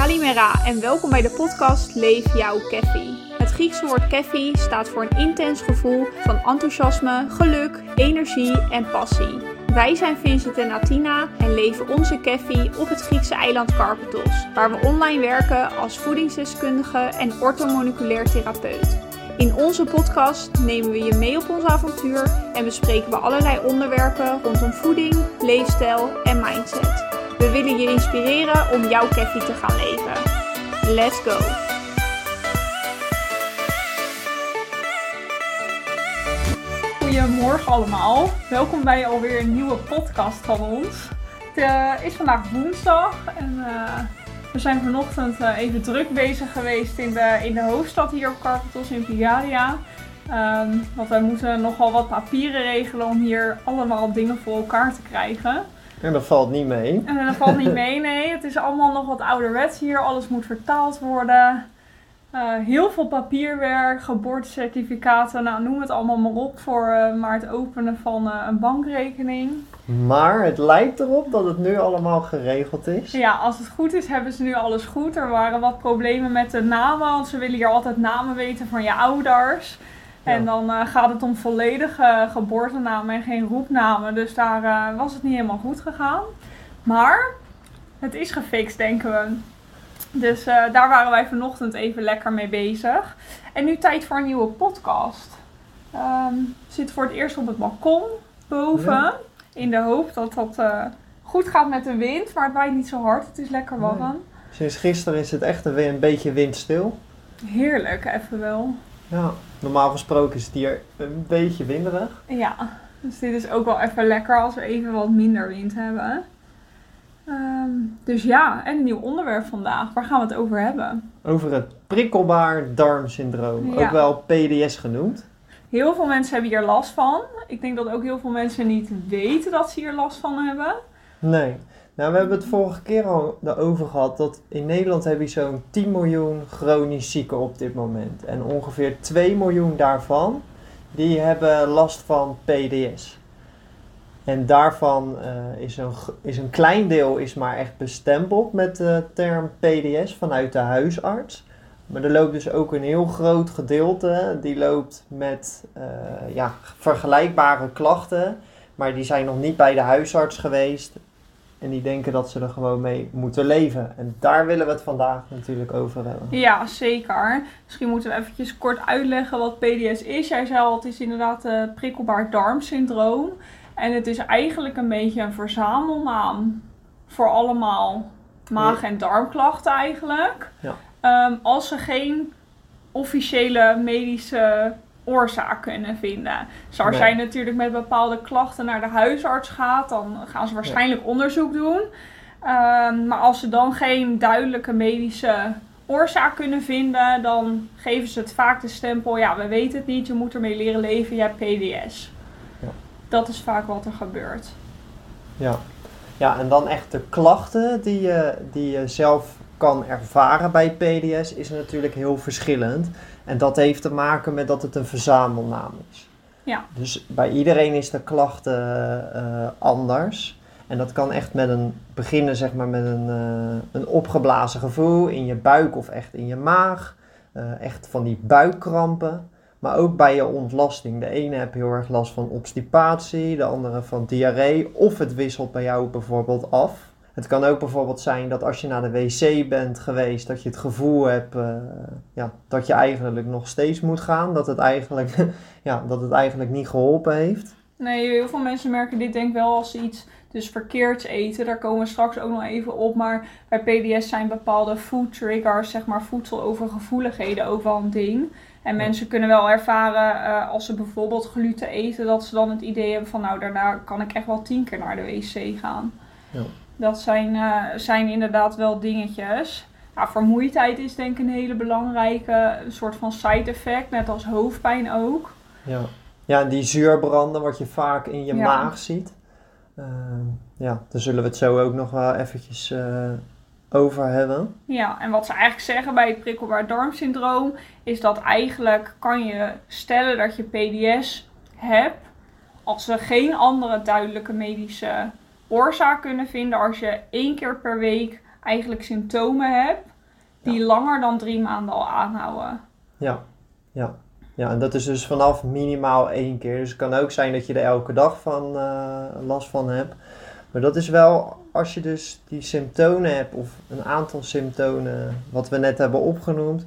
Kalimera en welkom bij de podcast Leef jouw Keffi. Het Griekse woord keffi staat voor een intens gevoel van enthousiasme, geluk, energie en passie. Wij zijn Vincent en Atina en leven onze keffi op het Griekse eiland Karpathos, waar we online werken als voedingsdeskundige en orthomoleculair therapeut. In onze podcast nemen we je mee op ons avontuur en bespreken we allerlei onderwerpen rondom voeding, leefstijl en mindset. We willen je inspireren om jouw keffi te gaan leven. Let's go! Goedemorgen allemaal. Welkom bij alweer een nieuwe podcast van ons. Het uh, is vandaag woensdag en uh, we zijn vanochtend uh, even druk bezig geweest in de, in de hoofdstad hier op Carpathos in Viaria. Um, want wij moeten nogal wat papieren regelen om hier allemaal dingen voor elkaar te krijgen. En dat valt niet mee. En dat valt niet mee, nee. Het is allemaal nog wat ouderwets hier. Alles moet vertaald worden. Uh, heel veel papierwerk, geboortecertificaten, nou noem het allemaal maar op voor uh, maar het openen van uh, een bankrekening. Maar het lijkt erop dat het nu allemaal geregeld is. Ja, als het goed is hebben ze nu alles goed. Er waren wat problemen met de namen, want ze willen hier altijd namen weten van je ouders. En dan uh, gaat het om volledige geboortenamen en geen roepnamen. Dus daar uh, was het niet helemaal goed gegaan. Maar het is gefixt, denken we. Dus uh, daar waren wij vanochtend even lekker mee bezig. En nu tijd voor een nieuwe podcast. Um, zitten voor het eerst op het balkon boven. Ja. In de hoop dat dat goed gaat met de wind. Maar het waait niet zo hard. Het is lekker warm. Nee. Sinds gisteren is het echt een, een beetje windstil. Heerlijk, even wel. Ja, normaal gesproken is het hier een beetje winderig. Ja, dus dit is ook wel even lekker als we even wat minder wind hebben. Um, dus ja, en een nieuw onderwerp vandaag. Waar gaan we het over hebben? Over het prikkelbaar darmsyndroom, ja. ook wel PDS genoemd. Heel veel mensen hebben hier last van. Ik denk dat ook heel veel mensen niet weten dat ze hier last van hebben. Nee. Nou, we hebben het vorige keer al over gehad dat in Nederland heb je zo'n 10 miljoen chronisch zieken op dit moment. En ongeveer 2 miljoen daarvan, die hebben last van PDS. En daarvan uh, is, een, is een klein deel is maar echt bestempeld met de term PDS vanuit de huisarts. Maar er loopt dus ook een heel groot gedeelte, die loopt met uh, ja, vergelijkbare klachten. Maar die zijn nog niet bij de huisarts geweest. En die denken dat ze er gewoon mee moeten leven. En daar willen we het vandaag natuurlijk over hebben. Ja, zeker. Misschien moeten we eventjes kort uitleggen wat PDS is. Jij zei al, het is inderdaad uh, prikkelbaar darmsyndroom. En het is eigenlijk een beetje een verzamelnaam voor allemaal maag- en darmklachten eigenlijk. Ja. Um, als ze geen officiële medische oorzaak kunnen vinden. Dus als nee. jij natuurlijk met bepaalde klachten naar de huisarts gaat, dan gaan ze waarschijnlijk onderzoek doen. Um, maar als ze dan geen duidelijke medische oorzaak kunnen vinden, dan geven ze het vaak de stempel: ja, we weten het niet, je moet ermee leren leven, je hebt PDS. Ja. Dat is vaak wat er gebeurt. Ja. ja, en dan echt de klachten die je, die je zelf kan ervaren bij PDS is natuurlijk heel verschillend. En dat heeft te maken met dat het een verzamelnaam is. Ja. Dus bij iedereen is de klachten uh, anders. En dat kan echt met een beginnen zeg maar met een, uh, een opgeblazen gevoel in je buik of echt in je maag. Uh, echt van die buikkrampen. Maar ook bij je ontlasting. De ene heb heel erg last van obstipatie, de andere van diarree. Of het wisselt bij jou bijvoorbeeld af. Het kan ook bijvoorbeeld zijn dat als je naar de wc bent geweest, dat je het gevoel hebt uh, ja, dat je eigenlijk nog steeds moet gaan. Dat het eigenlijk, ja, dat het eigenlijk niet geholpen heeft. Nee, heel veel mensen merken dit denk ik wel als iets dus verkeerds eten. Daar komen we straks ook nog even op. Maar bij PDS zijn bepaalde food triggers, zeg maar voedselovergevoeligheden ook wel een ding. En mensen kunnen wel ervaren uh, als ze bijvoorbeeld gluten eten, dat ze dan het idee hebben van nou daarna kan ik echt wel tien keer naar de wc gaan. Ja. Dat zijn, uh, zijn inderdaad wel dingetjes. Ja, vermoeidheid is denk ik een hele belangrijke een soort van side effect, net als hoofdpijn ook. Ja, ja die zuurbranden wat je vaak in je Ja. maag ziet. Uh, ja, daar zullen we het zo ook nog wel eventjes uh, over hebben. Ja, en wat ze eigenlijk zeggen bij het prikkelbaar darmsyndroom is dat eigenlijk kan je stellen dat je PDS hebt als ze geen andere duidelijke medische oorzaak kunnen vinden. Als je één keer per week eigenlijk symptomen hebt die langer dan drie maanden al aanhouden. Ja, ja. Ja, en dat is dus vanaf minimaal één keer. Dus het kan ook zijn dat je er elke dag van uh, last van hebt. Maar dat is wel als je dus die symptomen hebt, of een aantal symptomen, wat we net hebben opgenoemd,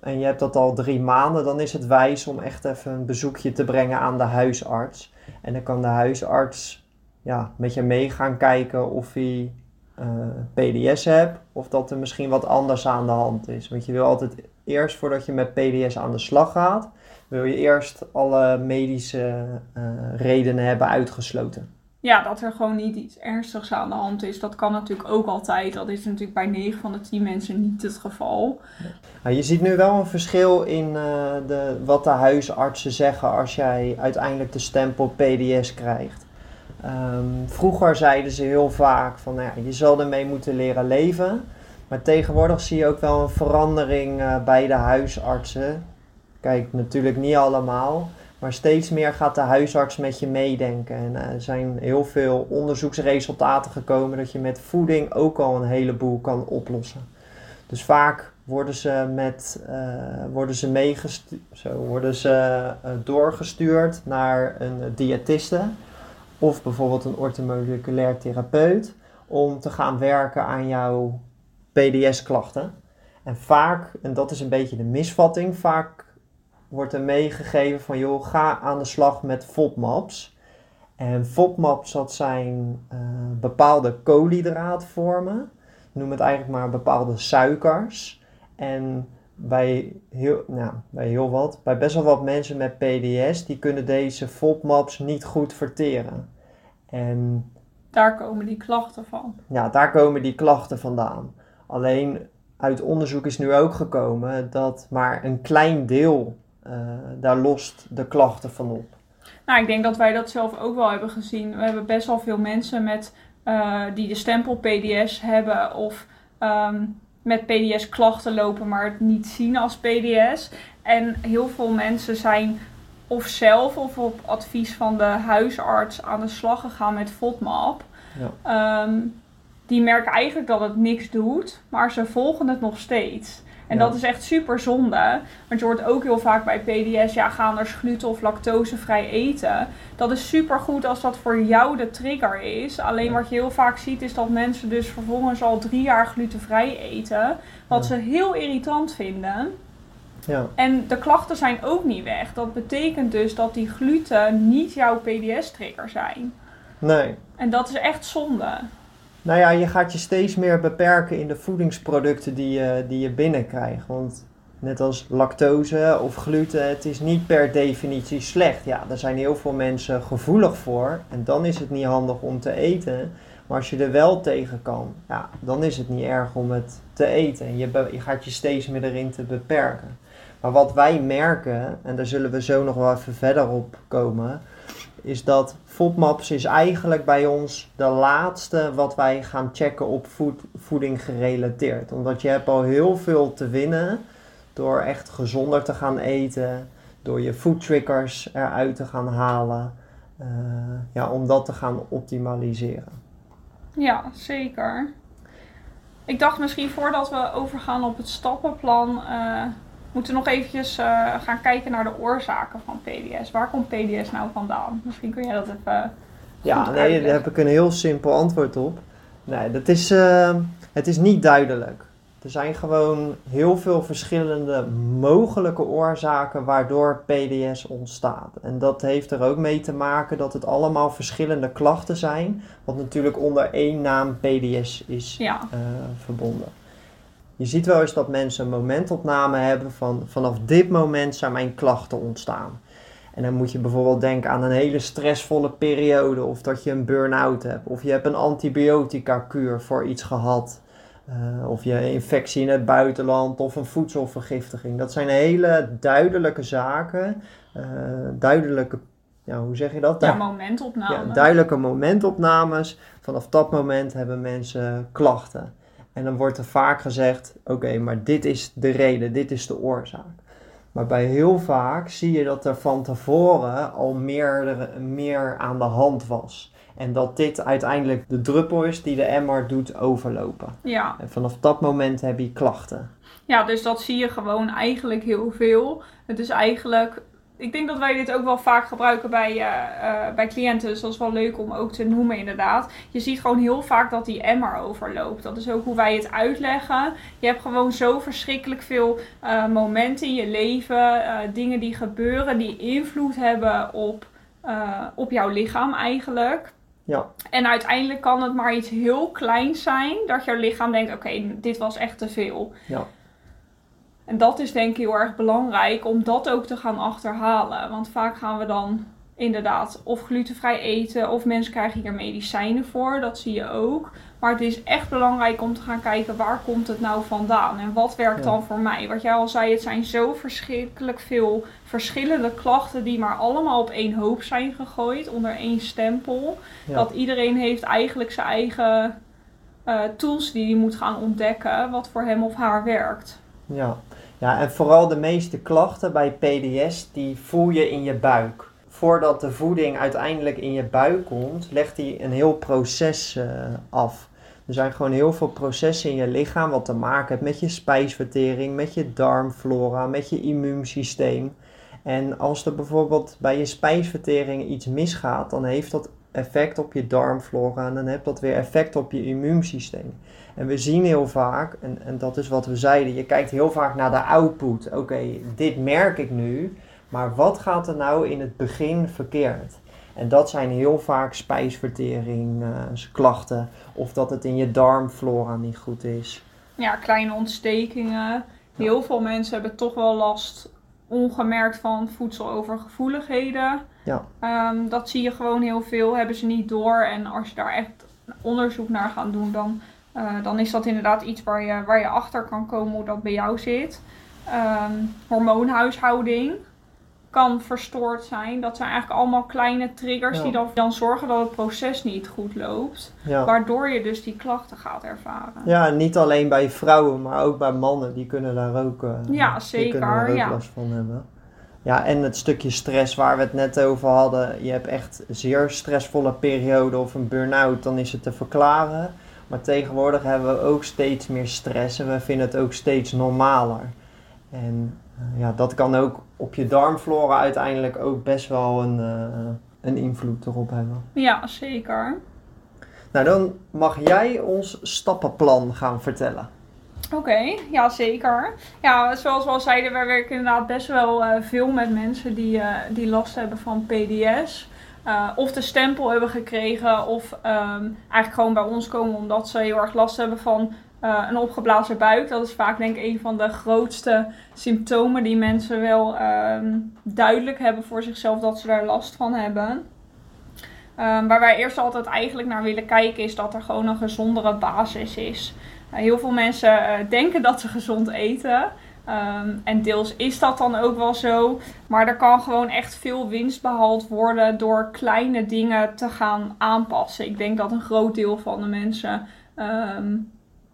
en je hebt dat al drie maanden, dan is het wijs om echt even een bezoekje te brengen aan de huisarts. En dan kan de huisarts ja, met je mee gaan kijken of hij uh, PDS hebt, of dat er misschien wat anders aan de hand is. Want je wil altijd eerst, voordat je met PDS aan de slag gaat, wil je eerst alle medische uh, redenen hebben uitgesloten ja, dat er gewoon niet iets ernstigs aan de hand is. Dat kan natuurlijk ook altijd. Dat is natuurlijk bij 9 van de 10 mensen niet het geval. Nou, je ziet nu wel een verschil in uh, de, wat de huisartsen zeggen als jij uiteindelijk de stempel PDS krijgt. Um, vroeger zeiden ze heel vaak van nou ja, je zal ermee moeten leren leven. Maar tegenwoordig zie je ook wel een verandering uh, bij de huisartsen. Kijk, natuurlijk niet allemaal. Maar steeds meer gaat de huisarts met je meedenken. En eh, er zijn heel veel onderzoeksresultaten gekomen dat je met voeding ook al een heleboel kan oplossen. Dus vaak worden ze, met, uh, worden ze, meegestuurd, zo, worden ze doorgestuurd naar een diëtiste of bijvoorbeeld een orthomoleculair therapeut om te gaan werken aan jouw PDS-klachten. En vaak, en dat is een beetje de misvatting, vaak wordt er meegegeven van joh, ga aan de slag met FODMAPs. En FODMAPs, dat zijn uh, bepaalde koolhydraatvormen. Noem het eigenlijk maar bepaalde suikers. En bij heel, nou, bij heel wat, bij best wel wat mensen met PDS, die kunnen deze FODMAPs niet goed verteren. En daar komen die klachten van. Ja, daar komen die klachten vandaan. Alleen uit onderzoek is nu ook gekomen dat maar een klein deel uh, daar lost de klachten van op. Nou, ik denk dat wij dat zelf ook wel hebben gezien. We hebben best wel veel mensen met, uh, die de stempel PDS hebben of um, met PDS klachten lopen, maar het niet zien als PDS. En heel veel mensen zijn of zelf of op advies van de huisarts aan de slag gegaan met FODMAP. Ja. Um, die merken eigenlijk dat het niks doet, maar ze volgen het nog steeds. En dat is echt super zonde. Want je hoort ook heel vaak bij PDS, ja, gaan er gluten of lactosevrij eten. Dat is super goed als dat voor jou de trigger is. Alleen wat je heel vaak ziet is dat mensen dus vervolgens al drie jaar glutenvrij eten. Wat ze heel irritant vinden. Ja. En de klachten zijn ook niet weg. Dat betekent dus dat die gluten niet jouw PDS-trigger zijn. Nee. En dat is echt zonde. Nou ja, je gaat je steeds meer beperken in de voedingsproducten die je, die je binnenkrijgt. Want net als lactose of gluten, het is niet per definitie slecht. Ja, daar zijn heel veel mensen gevoelig voor. En dan is het niet handig om te eten. Maar als je er wel tegen kan, ja, dan is het niet erg om het te eten. En je, je gaat je steeds meer erin te beperken. Maar wat wij merken, en daar zullen we zo nog wel even verder op komen is dat FODMAPs is eigenlijk bij ons de laatste wat wij gaan checken op voeding gerelateerd. Omdat je hebt al heel veel te winnen door echt gezonder te gaan eten, door je food triggers eruit te gaan halen, uh, ja, om dat te gaan optimaliseren. Ja, zeker. Ik dacht misschien voordat we overgaan op het stappenplan, uh, moeten nog eventjes uh, gaan kijken naar de oorzaken van PDS. Waar komt PDS nou vandaan? Misschien kun jij dat even. Ja, nee, daar heb ik een heel simpel antwoord op. Nee, dat is, uh, het is niet duidelijk. Er zijn gewoon heel veel verschillende mogelijke oorzaken waardoor PDS ontstaat. En dat heeft er ook mee te maken dat het allemaal verschillende klachten zijn, wat natuurlijk onder één naam PDS is ja. uh, verbonden. Je ziet wel eens dat mensen een momentopname hebben van vanaf dit moment zijn mijn klachten ontstaan. En dan moet je bijvoorbeeld denken aan een hele stressvolle periode, of dat je een burn-out hebt, of je hebt een antibiotica-kuur voor iets gehad, uh, of je infectie in het buitenland, of een voedselvergiftiging. Dat zijn hele duidelijke zaken, uh, duidelijke, ja, hoe zeg je dat? Ja, momentopnames. Ja, duidelijke momentopnames. Vanaf dat moment hebben mensen klachten. En dan wordt er vaak gezegd: oké, maar dit is de reden, dit is de oorzaak. Maar bij heel vaak zie je dat er van tevoren al meer, meer aan de hand was. En dat dit uiteindelijk de druppel is die de emmer doet overlopen. Ja. En vanaf dat moment heb je klachten. ja, dus dat zie je gewoon eigenlijk heel veel. Het is eigenlijk... Ik denk dat wij dit ook wel vaak gebruiken bij, eh, eh, bij cliënten. Dus dat is wel leuk om ook te noemen inderdaad. Je ziet gewoon heel vaak dat die emmer overloopt. Dat is ook hoe wij het uitleggen. Je hebt gewoon zo verschrikkelijk veel eh, momenten in je leven. dingen die gebeuren die invloed hebben op, op jouw lichaam eigenlijk. Ja. En uiteindelijk kan het maar iets heel kleins zijn. Dat jouw lichaam denkt, oké, dit was echt te veel. Ja. En dat is denk ik heel erg belangrijk om dat ook te gaan achterhalen. Want vaak gaan we dan inderdaad of glutenvrij eten of mensen krijgen hier medicijnen voor. Dat zie je ook. Maar het is echt belangrijk om te gaan kijken waar komt het nou vandaan en wat werkt Ja. dan voor mij. Wat jij al zei, het zijn zo verschrikkelijk veel verschillende klachten die maar allemaal op één hoop zijn gegooid onder één stempel. Ja. Dat iedereen heeft eigenlijk zijn eigen eh, tools die hij moet gaan ontdekken wat voor hem of haar werkt. Ja. ja, en vooral de meeste klachten bij PDS, die voel je in je buik. Voordat de voeding uiteindelijk in je buik komt, legt die een heel proces eh, af. Er zijn gewoon heel veel processen in je lichaam wat te maken heeft met je spijsvertering, met je darmflora, met je immuunsysteem. En als er bijvoorbeeld bij je spijsvertering iets misgaat, dan heeft dat effect op je darmflora en dan heeft dat weer effect op je immuunsysteem. En we zien heel vaak, en, en dat is wat we zeiden, je kijkt heel vaak naar de output. Oké, dit merk ik nu, maar wat gaat er nou in het begin verkeerd? En dat zijn heel vaak spijsvertering, eh, klachten, of dat het in je darmflora niet goed is. Ja, kleine ontstekingen. Heel veel mensen hebben toch wel last ongemerkt van voedselovergevoeligheden. Ja. Ehm, dat zie je gewoon heel veel, hebben ze niet door. En als je daar echt onderzoek naar gaat doen, dan, eh, dan is dat inderdaad iets waar je, waar je achter kan komen hoe dat bij jou zit. Ehm, hormoonhuishouding kan verstoord zijn. Dat zijn eigenlijk allemaal kleine triggers Ja. die dan, dan zorgen dat het proces niet goed loopt. Ja. Waardoor je dus die klachten gaat ervaren. ja, niet alleen bij vrouwen, maar ook bij mannen, die kunnen daar ook, eh, Ja, zeker, kunnen er ook ja. last van hebben. Ja, en het stukje stress waar we het net over hadden. Je hebt echt een zeer stressvolle periode of een burn-out, dan is het te verklaren. Maar tegenwoordig hebben we ook steeds meer stress en we vinden het ook steeds normaler. En eh, ja, dat kan ook op je darmflora uiteindelijk ook best wel een, eh, een invloed erop hebben. Ja, zeker. Nou, dan mag jij ons stappenplan gaan vertellen. Oké, ja zeker. Ja, zoals we al zeiden, wij werken inderdaad best wel eh, veel met mensen die, die last hebben van PDS. Eh, of de stempel hebben gekregen, of ehm, eigenlijk gewoon bij ons komen omdat ze heel erg last hebben van eh, een opgeblazen buik. Dat is vaak denk ik een van de grootste symptomen die mensen wel ehm, duidelijk hebben voor zichzelf dat ze daar last van hebben. Ehm, waar wij eerst altijd eigenlijk naar willen kijken is dat er gewoon een gezondere basis is. Uh, heel veel mensen eh, denken dat ze gezond eten. Ehm, en deels is dat dan ook wel zo. Maar er kan gewoon echt veel winst behaald worden door kleine dingen te gaan aanpassen. Ik denk dat een groot deel van de mensen ehm,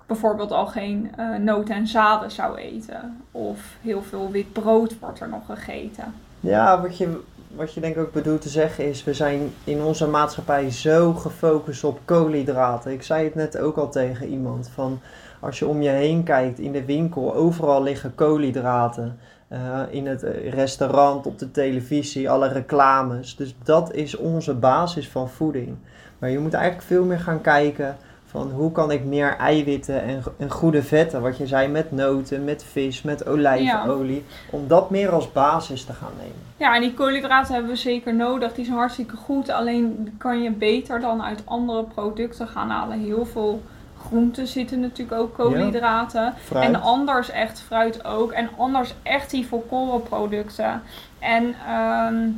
bijvoorbeeld al geen eh noten en zaden zou eten. Of heel veel wit brood wordt er nog gegeten. Ja, wat je, wat je denk ik ook bedoelt te zeggen is, we zijn in onze maatschappij zo gefocust op koolhydraten. Ik zei het net ook al tegen iemand, van als je om je heen kijkt in de winkel, overal liggen koolhydraten. Eh, in het eh, restaurant, op de televisie, alle reclames. Dus dat is onze basis van voeding. Maar je moet eigenlijk veel meer gaan kijken van hoe kan ik meer eiwitten en, en goede vetten, wat je zei met noten, met vis, met olijfolie, om dat meer als basis te gaan nemen. Ja, en die koolhydraten hebben we zeker nodig. Die zijn hartstikke goed. Alleen kan je beter dan uit andere producten gaan halen. Heel veel groenten zitten natuurlijk ook koolhydraten. En anders echt fruit ook. En anders echt die volkorenproducten. En ehm,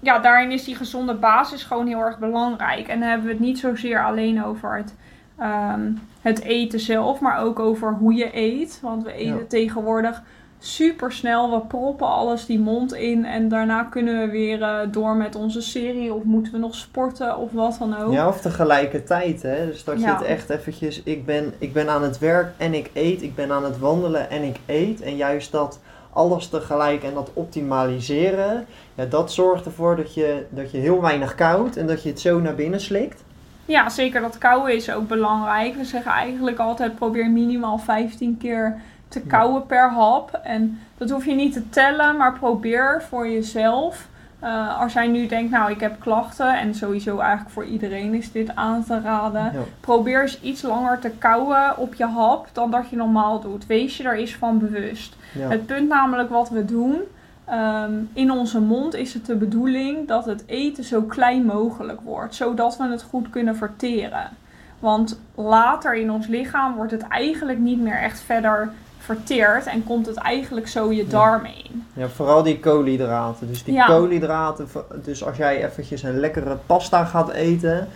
ja, daarin is die gezonde basis gewoon heel erg belangrijk. En dan hebben we het niet zozeer alleen over het, ehm, het eten zelf, maar ook over hoe je eet. Want we eten Ja. tegenwoordig super snel. We proppen alles die mond in. En daarna kunnen we weer eh, door met onze serie. Of moeten we nog sporten of wat dan ook. Ja, of tegelijkertijd, hè. Dus dat je het echt eventjes... Ik ben, ik ben aan het werk en ik eet. Ik ben aan het wandelen en ik eet. En juist dat alles tegelijk en dat optimaliseren... Ja, dat zorgt ervoor dat je, dat je heel weinig koudt en dat je het zo naar binnen slikt. Ja, zeker dat kauwen is ook belangrijk. We zeggen eigenlijk altijd probeer minimaal 15 keer te kauwen per hap. En dat hoef je niet te tellen, maar probeer voor jezelf. Uh, als jij nu denkt, nou ik heb klachten en sowieso eigenlijk voor iedereen is dit aan te raden. Ja. Probeer eens iets langer te kauwen op je hap dan dat je normaal doet. Wees je er eens van bewust. Ja. Het punt namelijk wat we doen, ehm, in onze mond is het de bedoeling dat het eten zo klein mogelijk wordt, zodat we het goed kunnen verteren. Want later in ons lichaam wordt het eigenlijk niet meer echt verder verteerd en komt het eigenlijk zo je Ja. darmen in. Ja, vooral die koolhydraten. Dus die Ja. koolhydraten, dus als jij eventjes een lekkere pasta gaat eten,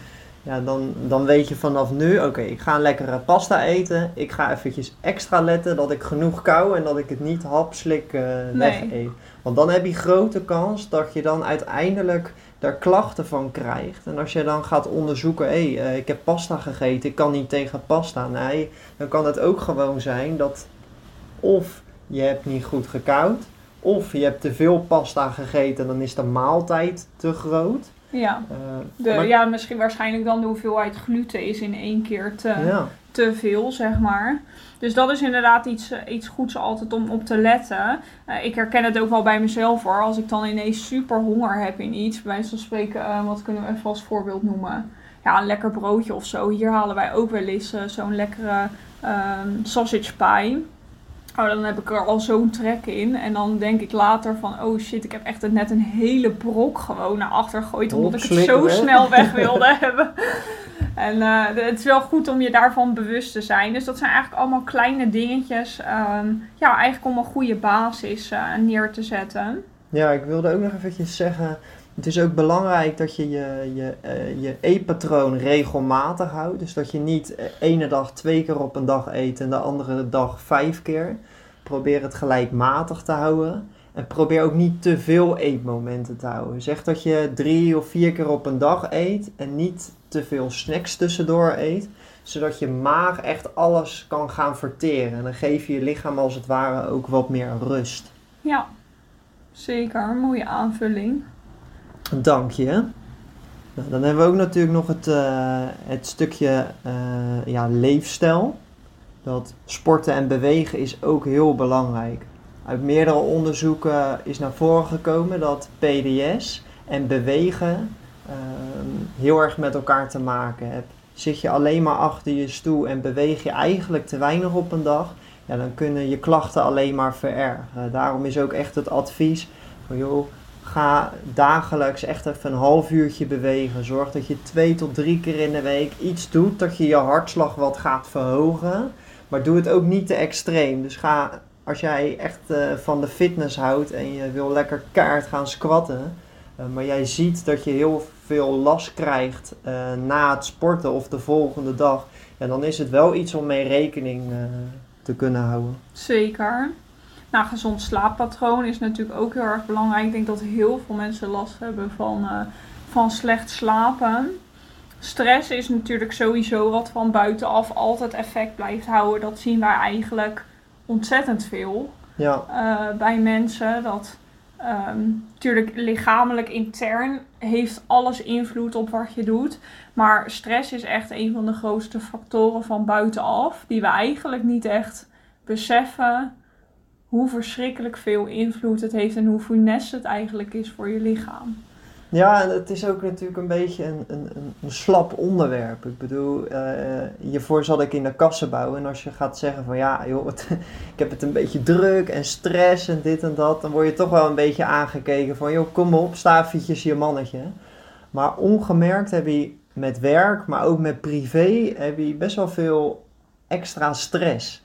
ja, dan, dan weet je vanaf nu, oké, ik ga een lekkere pasta eten. Ik ga eventjes extra letten dat ik genoeg kou en dat ik het niet hapslik eh weg eet. Want dan heb je grote kans dat je dan uiteindelijk daar klachten van krijgt. En als je dan gaat onderzoeken, hé, eh, ik heb pasta gegeten, ik kan niet tegen pasta. Nee, dan kan het ook gewoon zijn dat of je hebt niet goed gekoud, of je hebt te veel pasta gegeten, dan is de maaltijd te groot. Ja. Eh, De, maar- ja, misschien waarschijnlijk dan de hoeveelheid gluten is in één keer te, ja. te veel, zeg maar. Dus dat is inderdaad iets, eh, iets goeds altijd om op te letten. Eh, ik herken het ook wel bij mezelf hoor. Als ik dan ineens super honger heb in iets, bij wijze van spreken, wat kunnen we even als voorbeeld noemen? Ja, een lekker broodje of zo. Hier halen wij ook wel eens zo'n lekkere ehm, sausage pie. Oh, dan heb ik er al zo'n trek in. En dan denk ik later van, oh shit, ik heb echt net een hele brok gewoon naar achter gegooid. Omdat ik het zo snel weg wilde hebben. En eh, het is wel goed om je daarvan bewust te zijn. Dus dat zijn eigenlijk allemaal kleine dingetjes. ehm, ja, eigenlijk om een goede basis eh, neer te zetten. ja, ik wilde ook nog eventjes zeggen, het is ook belangrijk dat je je, je, eh, je eetpatroon regelmatig houdt. Dus dat je niet eh, ene dag twee keer op een dag eet en de andere dag vijf keer. Probeer het gelijkmatig te houden. En probeer ook niet te veel eetmomenten te houden. Zeg dat je drie of vier keer op een dag eet en niet te veel snacks tussendoor eet. Zodat je maag echt alles kan gaan verteren. En dan geef je je lichaam als het ware ook wat meer rust. Ja, zeker. Mooie aanvulling. Dank je. Nou, dan hebben we ook natuurlijk nog het, eh, het stukje eh, ja, leefstijl. Dat sporten en bewegen is ook heel belangrijk. Uit meerdere onderzoeken is naar voren gekomen dat PDS en bewegen heel erg met elkaar te maken hebben. Zit je alleen maar achter je stoel en beweeg je eigenlijk te weinig op een dag, ja, dan kunnen je klachten alleen maar verergeren. Daarom is ook echt het advies van joh, ga dagelijks echt even een half uurtje bewegen. Zorg dat je twee tot drie keer in de week iets doet dat je je hartslag wat gaat verhogen. Maar doe het ook niet te extreem. Dus ga, als jij echt eh, van de fitness houdt en je wil lekker kaart gaan squatten. eh, maar jij ziet dat je heel veel last krijgt eh, na het sporten of de volgende dag. Dan is het wel iets om mee rekening te kunnen houden. Zeker. Nou, gezond slaappatroon is natuurlijk ook heel erg belangrijk. Ik denk dat heel veel mensen last hebben van, eh, van slecht slapen. Stress is natuurlijk sowieso wat van buitenaf altijd effect blijft houden. Dat zien wij eigenlijk ontzettend veel Ja, eh, bij mensen. Dat ehm, natuurlijk lichamelijk intern heeft alles invloed op wat je doet. Maar stress is echt een van de grootste factoren van buitenaf. Die we eigenlijk niet echt beseffen hoe verschrikkelijk veel invloed het heeft en hoe funest het eigenlijk is voor je lichaam. Ja, het is ook natuurlijk een beetje een, een, een, slap onderwerp. Ik bedoel, eh, hiervoor zat ik in de kassenbouw. En als je gaat zeggen van ja, joh, ik heb het een beetje druk en stress en dit en dat. Dan word je toch wel een beetje aangekeken van joh, kom op, sta eventjes je mannetje. Maar ongemerkt heb je met werk, maar ook met privé, heb je best wel veel extra stress.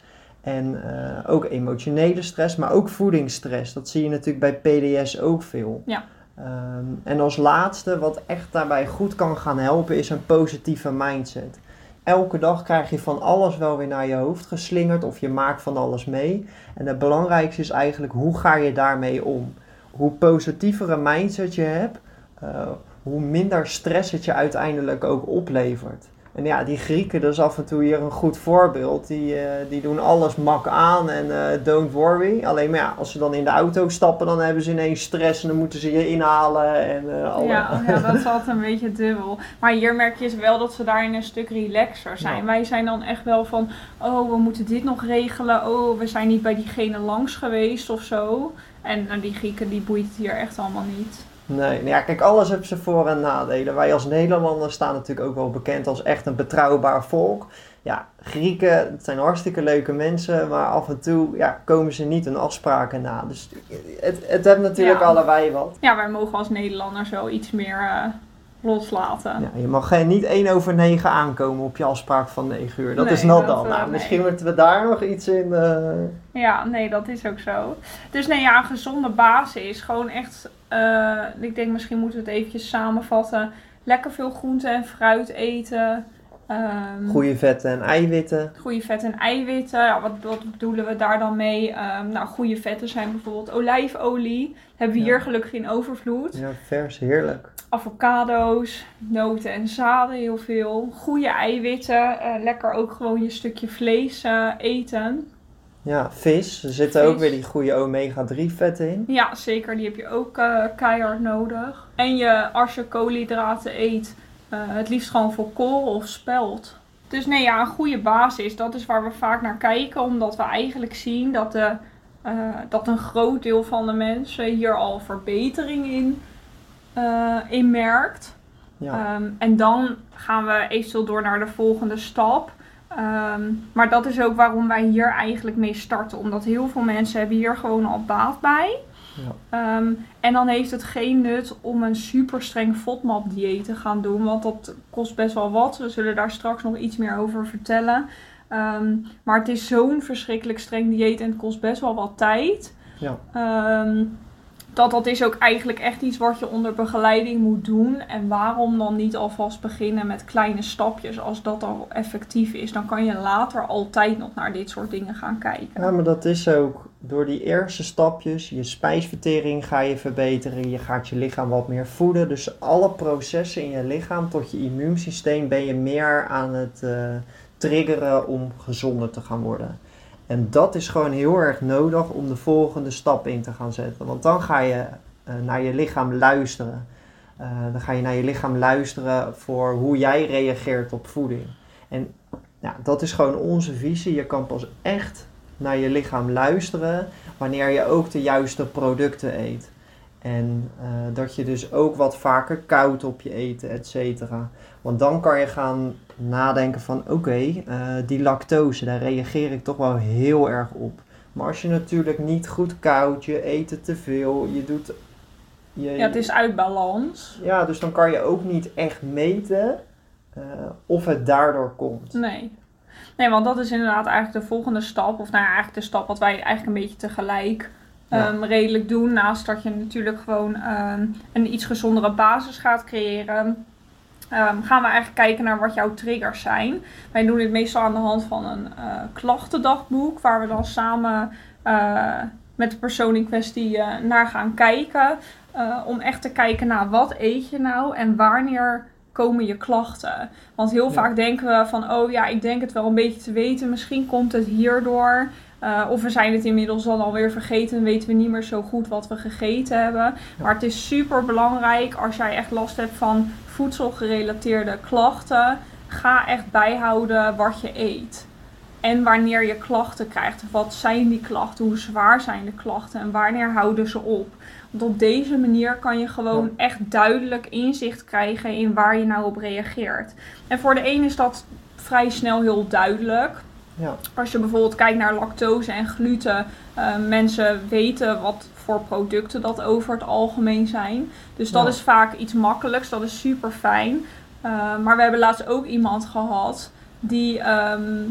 En eh, ook emotionele stress, maar ook voedingsstress. Dat zie je natuurlijk bij PDS ook veel. Ja. Ehm, en als laatste, wat echt daarbij goed kan gaan helpen, is een positieve mindset. Elke dag krijg je van alles wel weer naar je hoofd geslingerd of je maakt van alles mee. En het belangrijkste is eigenlijk hoe ga je daarmee om. Hoe positiever een mindset je hebt, eh, hoe minder stress het je uiteindelijk ook oplevert. En ja, die Grieken, dat is af en toe hier een goed voorbeeld. Die, uh, die doen alles mak aan en uh, don't worry. Alleen maar ja, als ze dan in de auto stappen, dan hebben ze ineens stress en dan moeten ze je inhalen. En, uh, alle... ja, ja, dat is altijd een beetje dubbel. Maar hier merk je wel dat ze daarin een stuk relaxer zijn. Ja. Wij zijn dan echt wel van, oh, we moeten dit nog regelen. Oh, we zijn niet bij diegene langs geweest of zo. En nou, die Grieken, die boeit het hier echt allemaal niet. Nee, ja, kijk, alles heeft zijn voor- en nadelen. Wij als Nederlanders staan natuurlijk ook wel bekend als echt een betrouwbaar volk. Ja, Grieken, het zijn hartstikke leuke mensen, maar af en toe ja, komen ze niet hun afspraken na. Dus het, het heeft natuurlijk Ja. allebei wat. Ja, wij mogen als Nederlanders wel iets meer eh, loslaten. Ja, je mag geen, niet 1 over 9 aankomen op je afspraak van 9 uur. Dat Nee, is not dat, dan. eh, Nou, nee. misschien moeten we daar nog iets in... eh, Ja, nee, dat is ook zo. Dus nee, ja, een gezonde basis. Gewoon echt, eh, ik denk misschien moeten we het eventjes samenvatten. Lekker veel groente en fruit eten. Ehm, goede vetten en eiwitten. goede vetten en eiwitten. Ja, wat, wat bedoelen we daar dan mee? Ehm, nou, goede vetten zijn bijvoorbeeld olijfolie. Hebben we Ja. hier gelukkig in overvloed. Ja, vers, heerlijk. Avocado's, noten en zaden heel veel. Goede eiwitten. eh, lekker ook gewoon je stukje vlees eh, eten. Ja, vis. Er zitten ook weer die goede omega-3 vetten in. Ja, zeker. Die heb je ook eh, keihard nodig. En je, als je koolhydraten eet, eh, het liefst gewoon voor kool of spelt. Dus nee, ja, een goede basis. Dat is waar we vaak naar kijken. Omdat we eigenlijk zien dat, de, eh, dat een groot deel van de mensen hier al verbetering in, eh, in merkt. Ja. Ehm, en dan gaan we eventueel door naar de volgende stap. Ehm, maar dat is ook waarom wij hier eigenlijk mee starten. Omdat heel veel mensen hebben hier gewoon al baat bij. Ja. Ehm, en dan heeft het geen nut om een super streng FODMAP dieet te gaan doen. Want dat kost best wel wat. We zullen daar straks nog iets meer over vertellen. Ehm, maar het is zo'n verschrikkelijk streng dieet en het kost best wel wat tijd. Ja. Ehm, dat dat is ook eigenlijk echt iets wat je onder begeleiding moet doen. En waarom dan niet alvast beginnen met kleine stapjes als dat al effectief is. Dan kan je later altijd nog naar dit soort dingen gaan kijken. Ja, maar dat is ook door die eerste stapjes. Je spijsvertering ga je verbeteren. Je gaat je lichaam wat meer voeden. Dus alle processen in je lichaam tot je immuunsysteem ben je meer aan het eh, triggeren om gezonder te gaan worden. En dat is gewoon heel erg nodig om de volgende stap in te gaan zetten. Want dan ga je eh, naar je lichaam luisteren. Eh, dan ga je naar je lichaam luisteren voor hoe jij reageert op voeding. En ja, dat is gewoon onze visie. Je kan pas echt naar je lichaam luisteren wanneer je ook de juiste producten eet. En eh, dat je dus ook wat vaker koud op je eten, et cetera. Want dan kan je gaan nadenken van oké, eh, die lactose, daar reageer ik toch wel heel erg op. Maar als je natuurlijk niet goed koud, je eet te veel, je doet... Je, Ja, het is uit balans. ja, dus dan kan je ook niet echt meten eh, of het daardoor komt. Nee. Nee, want dat is inderdaad eigenlijk de volgende stap. Of nou ja, eigenlijk de stap wat wij eigenlijk een beetje tegelijk Ja. ehm, redelijk doen. Naast dat je natuurlijk gewoon ehm, een iets gezondere basis gaat creëren. ehm, gaan we eigenlijk kijken naar wat jouw triggers zijn. Wij doen dit meestal aan de hand van een eh, klachtendagboek. Waar we dan samen eh, met de persoon in kwestie eh, naar gaan kijken. om echt te kijken naar wat eet je nou en wanneer komen je klachten. Want heel Ja. vaak denken we van, oh ja, ik denk het wel een beetje te weten. Misschien komt het hierdoor. Eh, of we zijn het inmiddels dan alweer vergeten en weten we niet meer zo goed wat we gegeten hebben. Maar het is super belangrijk als jij echt last hebt van voedselgerelateerde klachten. Ga echt bijhouden wat je eet. En wanneer je klachten krijgt. Wat zijn die klachten? Hoe zwaar zijn de klachten? En wanneer houden ze op? Want op deze manier kan je gewoon echt duidelijk inzicht krijgen in waar je nou op reageert. En voor de een is dat vrij snel heel duidelijk. Ja. Als je bijvoorbeeld kijkt naar lactose en gluten, eh, mensen weten wat voor producten dat over het algemeen zijn. Dus dat Ja. is vaak iets makkelijks, dat is super fijn. Eh, maar we hebben laatst ook iemand gehad die ehm,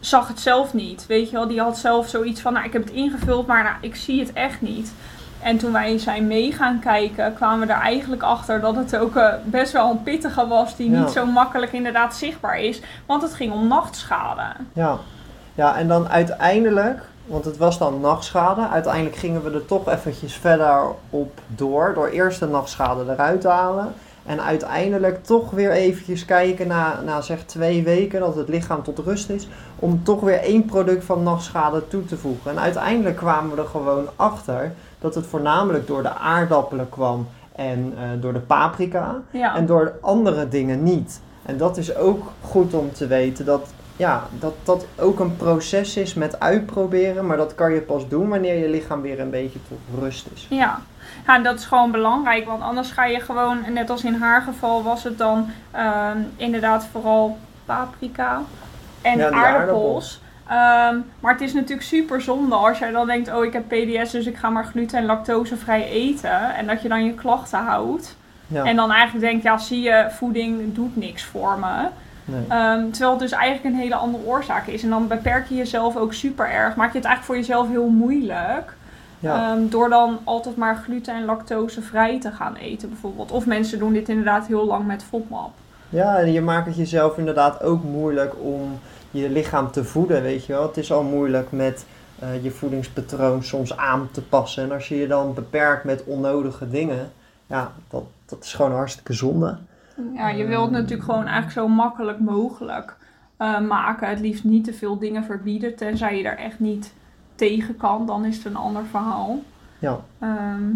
zag het zelf niet. Weet je wel, die had zelf zoiets van, nou ik heb het ingevuld, maar nou, ik zie het echt niet. En toen wij zijn mee gaan kijken, kwamen we er eigenlijk achter dat het ook eh, best wel een pittige was die Ja. niet zo makkelijk inderdaad zichtbaar is. Want het ging om nachtschade. Ja. ja, en dan uiteindelijk, want het was dan nachtschade, uiteindelijk gingen we er toch eventjes verder op door, door eerst de nachtschade eruit te halen. En uiteindelijk toch weer eventjes kijken na, na zeg twee weken dat het lichaam tot rust is. Om toch weer één product van nachtschade toe te voegen. En uiteindelijk kwamen we er gewoon achter dat het voornamelijk door de aardappelen kwam en eh, door de paprika. Ja. En door andere dingen niet. En dat is ook goed om te weten dat ja, dat dat ook een proces is met uitproberen. Maar dat kan je pas doen wanneer je lichaam weer een beetje tot rust is. Ja. ja, en dat is gewoon belangrijk. Want anders ga je gewoon, net als in haar geval was het dan ehm, inderdaad vooral paprika en Ja, aardappels. Ehm, maar het is natuurlijk super zonde als jij dan denkt, oh ik heb PDS, dus ik ga maar gluten- en lactosevrij eten. En dat je dan je klachten houdt. Ja, En dan eigenlijk denkt, ja zie je, voeding doet niks voor me. nee. Ehm, terwijl het dus eigenlijk een hele andere oorzaak is. En dan beperk je jezelf ook super erg. Maak je het eigenlijk voor jezelf heel moeilijk. ja. Ehm, door dan altijd maar gluten- en lactosevrij te gaan eten bijvoorbeeld. Of mensen doen dit inderdaad heel lang met FODMAP. ja, en je maakt het jezelf inderdaad ook moeilijk om je lichaam te voeden, weet je wel. Het is al moeilijk met eh, je voedingspatroon soms aan te passen. En als je je dan beperkt met onnodige dingen, ja, dat, dat is gewoon hartstikke zonde. Ja, je wilt natuurlijk gewoon eigenlijk zo makkelijk mogelijk eh, maken. Het liefst niet te veel dingen verbieden. Tenzij je daar echt niet tegen kan. Dan is het een ander verhaal. Ja. Ehm,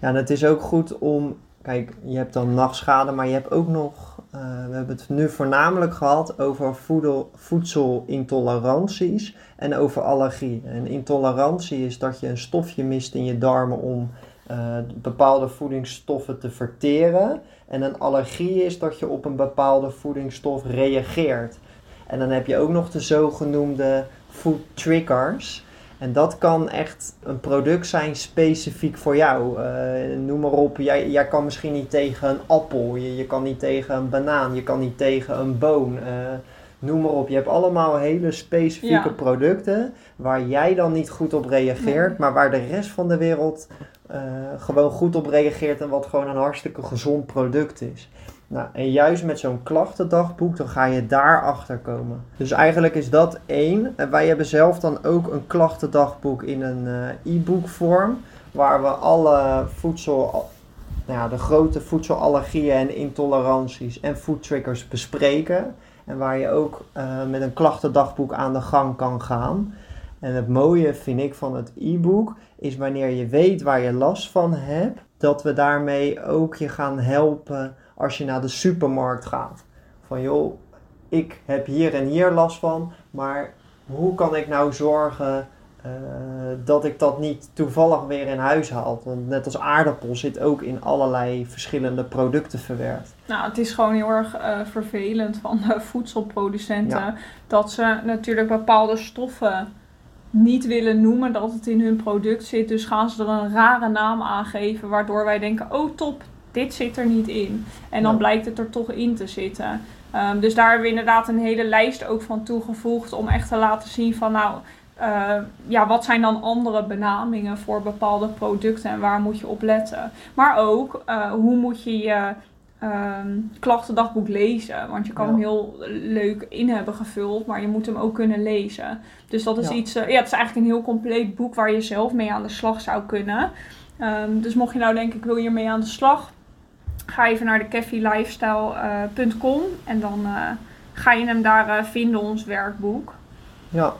Ja, en het is ook goed om, kijk, je hebt dan nachtschade, maar je hebt ook nog, eh, we hebben het nu voornamelijk gehad over voedel, voedselintoleranties en over allergie. En intolerantie is dat je een stofje mist in je darmen om eh, bepaalde voedingsstoffen te verteren. En een allergie is dat je op een bepaalde voedingsstof reageert. En dan heb je ook nog de zogenoemde food triggers. En dat kan echt een product zijn specifiek voor jou. Eh, noem maar op, jij, jij kan misschien niet tegen een appel, je, je kan niet tegen een banaan, je kan niet tegen een boon. eh, noem maar op, je hebt allemaal hele specifieke Ja. producten waar jij dan niet goed op reageert, Nee. maar waar de rest van de wereld gewoon goed op reageert en wat gewoon een hartstikke gezond product is. Nou, en juist met zo'n klachtendagboek, dan ga je daarachter komen. Dus eigenlijk is dat één. En wij hebben zelf dan ook een klachtendagboek in een eh, e-book vorm. Waar we alle voedsel, nou ja, de grote voedselallergieën en intoleranties en food triggers bespreken. En waar je ook eh, met een klachtendagboek aan de gang kan gaan. En het mooie vind ik van het e-book is wanneer je weet waar je last van hebt, dat we daarmee ook je gaan helpen als je naar de supermarkt gaat. Van joh, ik heb hier en hier last van, maar hoe kan ik nou zorgen eh, dat ik dat niet toevallig weer in huis haal? Want net als aardappel zit ook in allerlei verschillende producten verwerkt. Nou, het is gewoon heel erg eh, vervelend van de voedselproducenten Ja. dat ze natuurlijk bepaalde stoffen niet willen noemen dat het in hun product zit. Dus gaan ze er een rare naam aan geven, waardoor wij denken: oh top, dit zit er niet in. En dan Ja. blijkt het er toch in te zitten. Ehm, dus daar hebben we inderdaad een hele lijst ook van toegevoegd om echt te laten zien van nou. eh, ja, wat zijn dan andere benamingen voor bepaalde producten en waar moet je op letten? Maar ook, eh, hoe moet je je ehm, klachtendagboek lezen? Want je kan Ja. hem heel leuk in hebben gevuld, maar je moet hem ook kunnen lezen. Dus dat is Ja. iets, eh, ja, het is eigenlijk een heel compleet boek waar je zelf mee aan de slag zou kunnen. Ehm, dus mocht je nou denken, ik wil hiermee aan de slag, ga even naar de caffeelifestyle.com en dan eh, ga je hem daar eh, vinden, ons werkboek. Ja,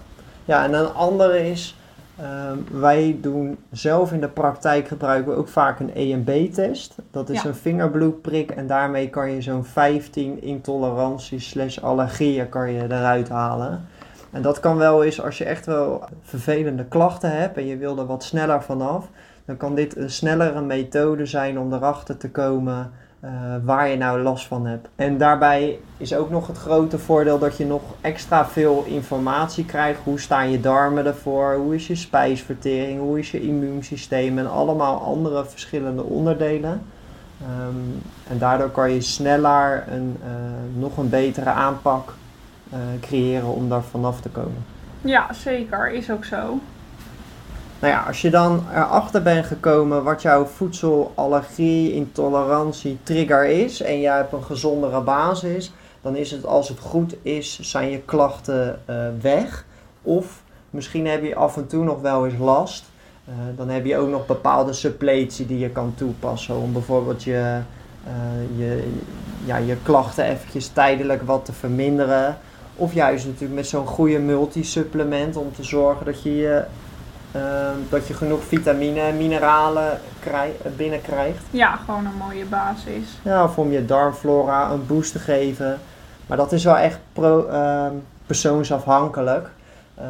ja en een andere is, ehm, wij doen zelf in de praktijk gebruiken we ook vaak een EMB-test. Dat is Ja. een vingerbloedprik en daarmee kan je zo'n 15 intoleranties slash allergieën kan je eruit halen. En dat kan wel eens als je echt wel vervelende klachten hebt en je wil er wat sneller vanaf. Dan kan dit een snellere methode zijn om erachter te komen eh, waar je nou last van hebt. En daarbij is ook nog het grote voordeel dat je nog extra veel informatie krijgt. Hoe staan je darmen ervoor? Hoe is je spijsvertering? Hoe is je immuunsysteem? En allemaal andere verschillende onderdelen. Ehm, en daardoor kan je sneller een eh, nog een betere aanpak eh, creëren om daar vanaf te komen. Ja, zeker, is ook zo. Nou ja, als je dan erachter bent gekomen wat jouw voedselallergie, intolerantie, trigger is en jij hebt een gezondere basis, dan is het als het goed is, zijn je klachten eh, weg. Of misschien heb je af en toe nog wel eens last. Eh, dan heb je ook nog bepaalde suppletie die je kan toepassen om bijvoorbeeld je eh, je, ja, je klachten eventjes tijdelijk wat te verminderen. Of juist natuurlijk met zo'n goede multisupplement om te zorgen dat je, je, dat je genoeg vitamine en mineralen krij- binnenkrijgt. Ja, gewoon een mooie basis. Ja, of om je darmflora een boost te geven. Maar dat is wel echt pro, ehm, persoonsafhankelijk. eh,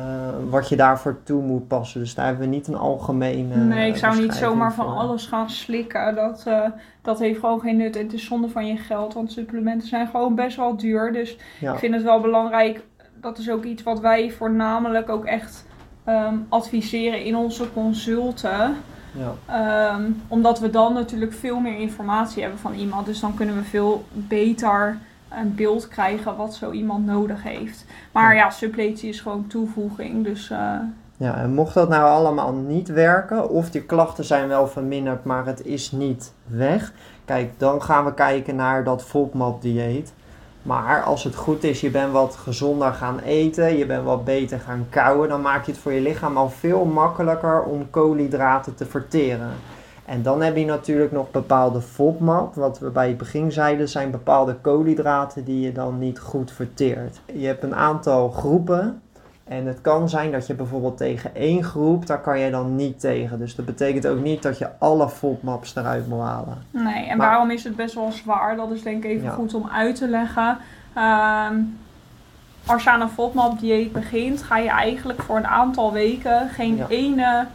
wat je daarvoor toe moet passen. Dus daar hebben we niet een algemene. nee, ik zou niet zomaar van voor. alles gaan slikken. Dat, eh, dat heeft gewoon geen nut. En het is zonde van je geld, want supplementen zijn gewoon best wel duur. Dus Ja. ik vind het wel belangrijk. Dat is ook iets wat wij voornamelijk ook echt ehm, adviseren in onze consulten. Ja. Ehm, omdat we dan natuurlijk veel meer informatie hebben van iemand. Dus dan kunnen we veel beter een beeld krijgen wat zo iemand nodig heeft. Maar Ja. ja, suppletie is gewoon toevoeging. Dus eh, Ja, en mocht dat nou allemaal niet werken, of die klachten zijn wel verminderd, maar het is niet weg, kijk, dan gaan we kijken naar dat FODMAP-dieet. Maar als het goed is, je bent wat gezonder gaan eten, je bent wat beter gaan kouwen, dan maak je het voor je lichaam al veel makkelijker om koolhydraten te verteren. En dan heb je natuurlijk nog bepaalde FODMAP. Wat we bij het begin zeiden, zijn bepaalde koolhydraten die je dan niet goed verteert. Je hebt een aantal groepen. En het kan zijn dat je bijvoorbeeld tegen één groep, daar kan je dan niet tegen. Dus dat betekent ook niet dat je alle FODMAPs eruit moet halen. nee, en Maar- waarom is het best wel zwaar? Dat is denk ik even Ja. goed om uit te leggen. Ehm, als je aan een FODMAP-dieet begint, ga je eigenlijk voor een aantal weken geen Ja. ene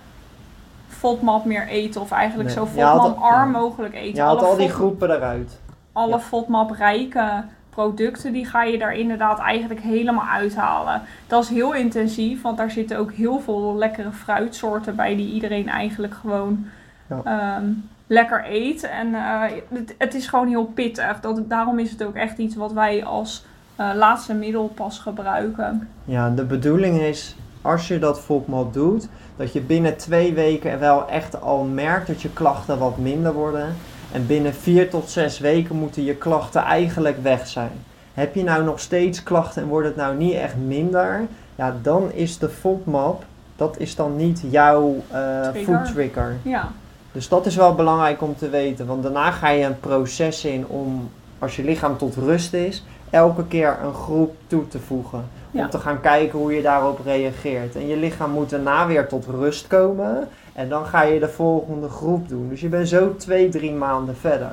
FODMAP meer eten. Of eigenlijk Nee. zo FODMAP-arm ja. mogelijk eten. Je haalt Alle al die groepen eruit. alle. FODMAP-rijke producten, die ga je daar inderdaad eigenlijk helemaal uithalen. Dat is heel intensief, want daar zitten ook heel veel lekkere fruitsoorten bij die iedereen eigenlijk gewoon Ja. ehm, lekker eet. En eh, het, het is gewoon heel pittig. Dat, daarom is het ook echt iets wat wij als eh, laatste middel pas gebruiken. Ja, de bedoeling is, als je dat FODMAP doet, dat je binnen twee weken wel echt al merkt dat je klachten wat minder worden. En binnen vier tot zes weken moeten je klachten eigenlijk weg zijn. Heb je nou nog steeds klachten en wordt het nou niet echt minder, ja, dan is de FODMAP, dat is dan niet jouw Trigger. food trigger. Ja, Dus dat is wel belangrijk om te weten, want daarna ga je een proces in om, als je lichaam tot rust is, elke keer een groep toe te voegen. Ja. Om te gaan kijken hoe je daarop reageert. En je lichaam moet daarna weer tot rust komen en dan ga je de volgende groep doen. Dus je bent zo twee, drie maanden verder.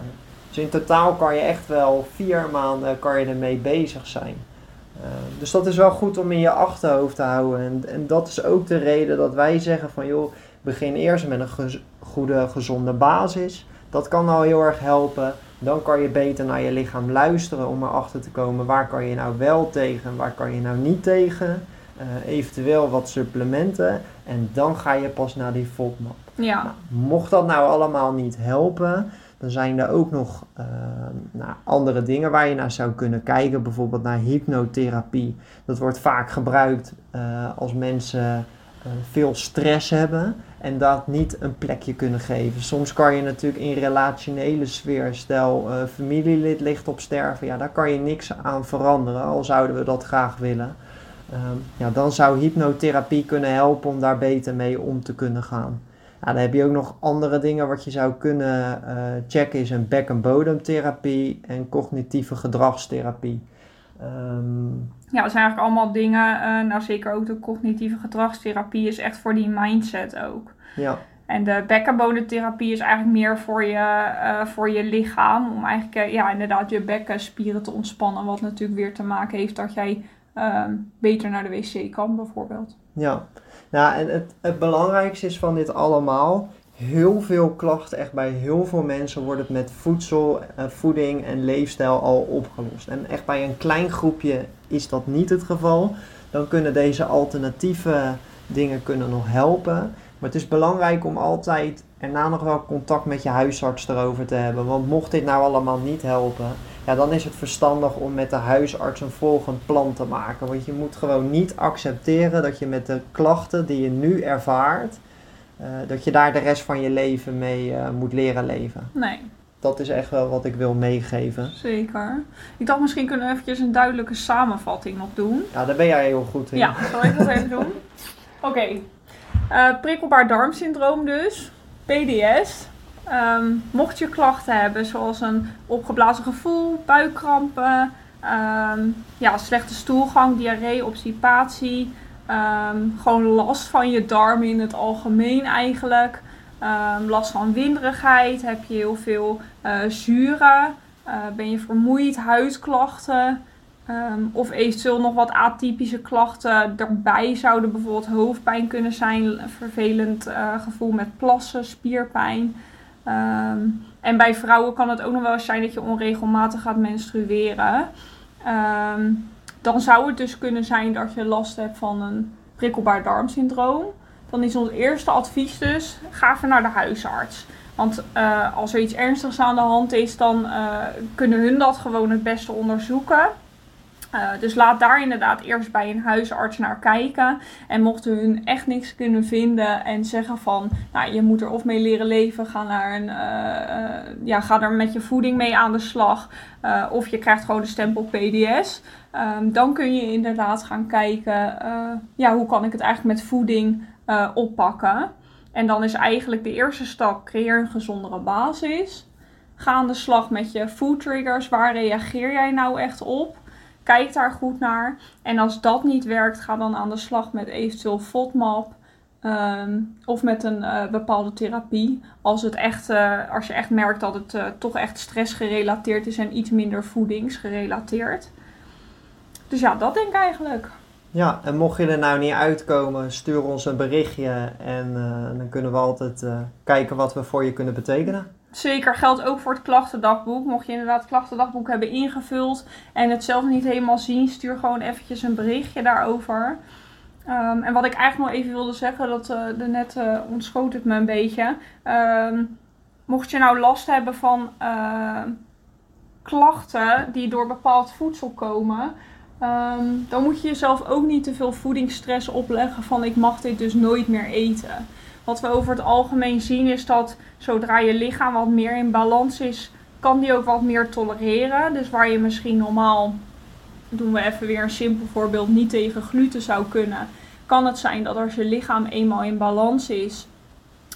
Dus in totaal kan je echt wel vier maanden kan je ermee bezig zijn. Eh, dus dat is wel goed om in je achterhoofd te houden. En, en dat is ook de reden dat wij zeggen van joh, begin eerst met een gez- goede, gezonde basis. Dat kan al heel erg helpen. Dan kan je beter naar je lichaam luisteren om erachter te komen waar kan je nou wel tegen en waar kan je nou niet tegen. Eh, eventueel wat supplementen. En dan ga je pas naar die FODMAP. ja. Nou, mocht dat nou allemaal niet helpen, dan zijn er ook nog eh, nou, andere dingen waar je naar zou kunnen kijken. Bijvoorbeeld naar hypnotherapie. Dat wordt vaak gebruikt eh, als mensen veel stress hebben en dat niet een plekje kunnen geven. Soms kan je natuurlijk in relationele sfeer, stel eh, familielid ligt op sterven, ja, daar kan je niks aan veranderen, al zouden we dat graag willen. Ehm, ja, dan zou hypnotherapie kunnen helpen om daar beter mee om te kunnen gaan. Ja, dan heb je ook nog andere dingen wat je zou kunnen eh, checken, is een bek- en bodemtherapie en cognitieve gedragstherapie. Ehm, Ja, dat zijn eigenlijk allemaal dingen. eh, nou, zeker ook de cognitieve gedragstherapie is echt voor die mindset ook. ja, En de bekkenbodentherapie is eigenlijk meer voor je, eh, voor je lichaam. Om eigenlijk eh, ja, inderdaad je bekkenspieren te ontspannen. Wat natuurlijk weer te maken heeft dat jij ehm, beter naar de wc kan bijvoorbeeld. ja. Nou, en het, het belangrijkste is van dit allemaal, heel veel klachten, echt bij heel veel mensen wordt het met voedsel, voeding en leefstijl al opgelost. En echt bij een klein groepje is dat niet het geval. Dan kunnen deze alternatieve dingen kunnen nog helpen. Maar het is belangrijk om altijd erna nog wel contact met je huisarts erover te hebben. Want mocht dit nou allemaal niet helpen, ja, dan is het verstandig om met de huisarts een volgend plan te maken. Want je moet gewoon niet accepteren dat je met de klachten die je nu ervaart, dat je daar de rest van je leven mee eh, moet leren leven. Nee, Dat is echt wel wat ik wil meegeven. zeker. Ik dacht misschien kunnen we eventjes een duidelijke samenvatting nog doen. Ja, daar ben jij heel goed in. Ja, zal ik dat even doen? Oké. Eh, prikkelbaar darmsyndroom dus. PDS. Ehm, mocht je klachten hebben, zoals een opgeblazen gevoel, buikkrampen, ehm, ja, slechte stoelgang, diarree, obstipatie, ehm, gewoon last van je darmen in het algemeen eigenlijk, last van winderigheid, heb je heel veel uh, zuren, uh, ben je vermoeid, huidklachten. of eventueel nog wat atypische klachten erbij zouden bijvoorbeeld hoofdpijn kunnen zijn, vervelend uh, gevoel met plassen, spierpijn. Ehm, en bij vrouwen kan het ook nog wel eens zijn dat je onregelmatig gaat menstrueren. Ehm, dan zou het dus kunnen zijn dat je last hebt van een prikkelbaar darmsyndroom. Dan is ons eerste advies dus, ga even naar de huisarts. Want uh, als er iets ernstigs aan de hand is, dan uh, kunnen hun dat gewoon het beste onderzoeken. Uh, dus laat daar inderdaad eerst bij een huisarts naar kijken. En mochten hun echt niks kunnen vinden en zeggen van, nou je moet er of mee leren leven, ga, naar een, uh, ja, ga er met je voeding mee aan de slag. Of je krijgt gewoon de stempel PDS. Um, dan kun je inderdaad gaan kijken, ja, hoe kan ik het eigenlijk met voeding oppakken. En dan is eigenlijk de eerste stap, creëer een gezondere basis. Ga aan de slag met je food triggers. Waar reageer jij nou echt op? Kijk daar goed naar. En als dat niet werkt, ga dan aan de slag met eventueel FODMAP. Um, of met een uh, bepaalde therapie. Als, het echt, uh, als je echt merkt dat het uh, toch echt stressgerelateerd is en iets minder voedingsgerelateerd. Dus ja, dat denk ik eigenlijk. Ja, en mocht je er nou niet uitkomen, stuur ons een berichtje en dan kunnen we altijd kijken wat we voor je kunnen betekenen. Zeker geldt ook voor het klachtendagboek. Mocht je inderdaad het klachtendagboek hebben ingevuld en het zelf niet helemaal zien, stuur gewoon eventjes een berichtje daarover. Um, en wat ik eigenlijk nog even wilde zeggen, dat uh, net uh, ontschoot het me een beetje. Um, mocht je nou last hebben van uh, klachten die door bepaald voedsel komen, um, dan moet je jezelf ook niet te veel voedingsstress opleggen van ik mag dit dus nooit meer eten. Wat we over het algemeen zien is dat zodra je lichaam wat meer in balans is, kan die ook wat meer tolereren. Dus waar je misschien normaal, doen we even weer een simpel voorbeeld, niet tegen gluten zou kunnen, kan het zijn dat als je lichaam eenmaal in balans is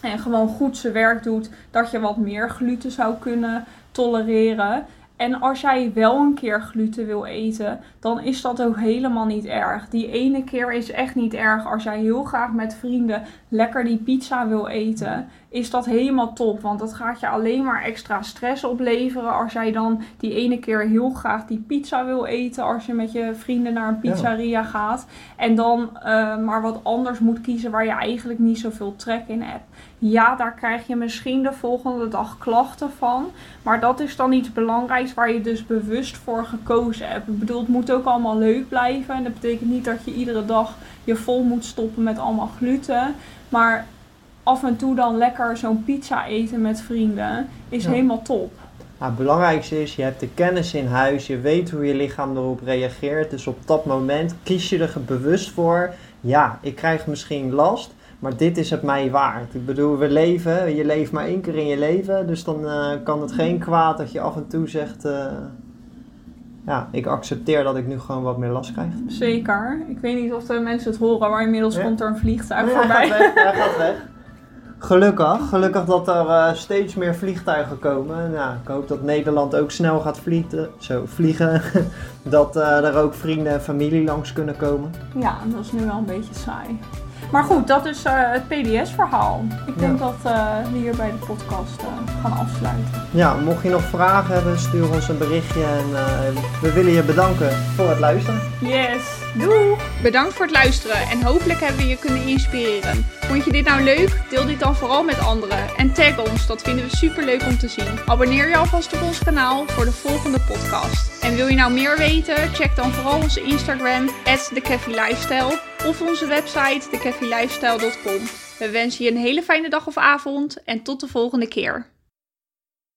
en gewoon goed zijn werk doet, dat je wat meer gluten zou kunnen tolereren. En als jij wel een keer gluten wil eten, dan is dat ook helemaal niet erg. Die ene keer is echt niet erg. Als jij heel graag met vrienden lekker die pizza wil eten, is dat helemaal top. Want dat gaat je alleen maar extra stress opleveren als jij dan die ene keer heel graag die pizza wil eten. Als je met je vrienden naar een pizzeria gaat. En dan uh, maar wat anders moet kiezen waar je eigenlijk niet zoveel trek in hebt. Ja, daar krijg je misschien de volgende dag klachten van. Maar dat is dan iets belangrijks waar je dus bewust voor gekozen hebt. Ik bedoel, het moet ook allemaal leuk blijven. En dat betekent niet dat je iedere dag je vol moet stoppen met allemaal gluten. Maar af en toe dan lekker zo'n pizza eten met vrienden is helemaal top. Nou, het belangrijkste is, je hebt de kennis in huis, je weet hoe je lichaam erop reageert. Dus op dat moment kies je er bewust voor. Ja, ik krijg misschien last, maar dit is het mij waard. Ik bedoel, we leven, je leeft maar één keer in je leven. Dus dan uh, kan het geen kwaad dat je af en toe zegt... Uh, ja, ik accepteer dat ik nu gewoon wat meer last krijg. Zeker. Ik weet niet of de mensen het horen, maar inmiddels ja. komt er een vliegtuig ja, voorbij. Hij gaat weg, hij gaat weg. Gelukkig, gelukkig dat er uh, steeds meer vliegtuigen komen. Nou, ik hoop dat Nederland ook snel gaat vliegen. Zo, vliegen. dat uh, er ook vrienden en familie langs kunnen komen. Ja, dat is nu wel een beetje saai. Maar goed, dat is uh, het PDS-verhaal. Ik denk dat uh, we hier bij de podcast uh, gaan afsluiten. Ja, mocht je nog vragen hebben, stuur ons een berichtje. En we willen je bedanken voor het luisteren. Yes, doei! Bedankt voor het luisteren en hopelijk hebben we je kunnen inspireren. Vond je dit nou leuk? Deel dit dan vooral met anderen. En tag ons, dat vinden we super leuk om te zien. Abonneer je alvast op ons kanaal voor de volgende podcast. En wil je nou meer weten? Check dan vooral onze Instagram, TheCaffeeLifestyle of onze website thecafeelifestyle.com. We wensen je een hele fijne dag of avond en tot de volgende keer.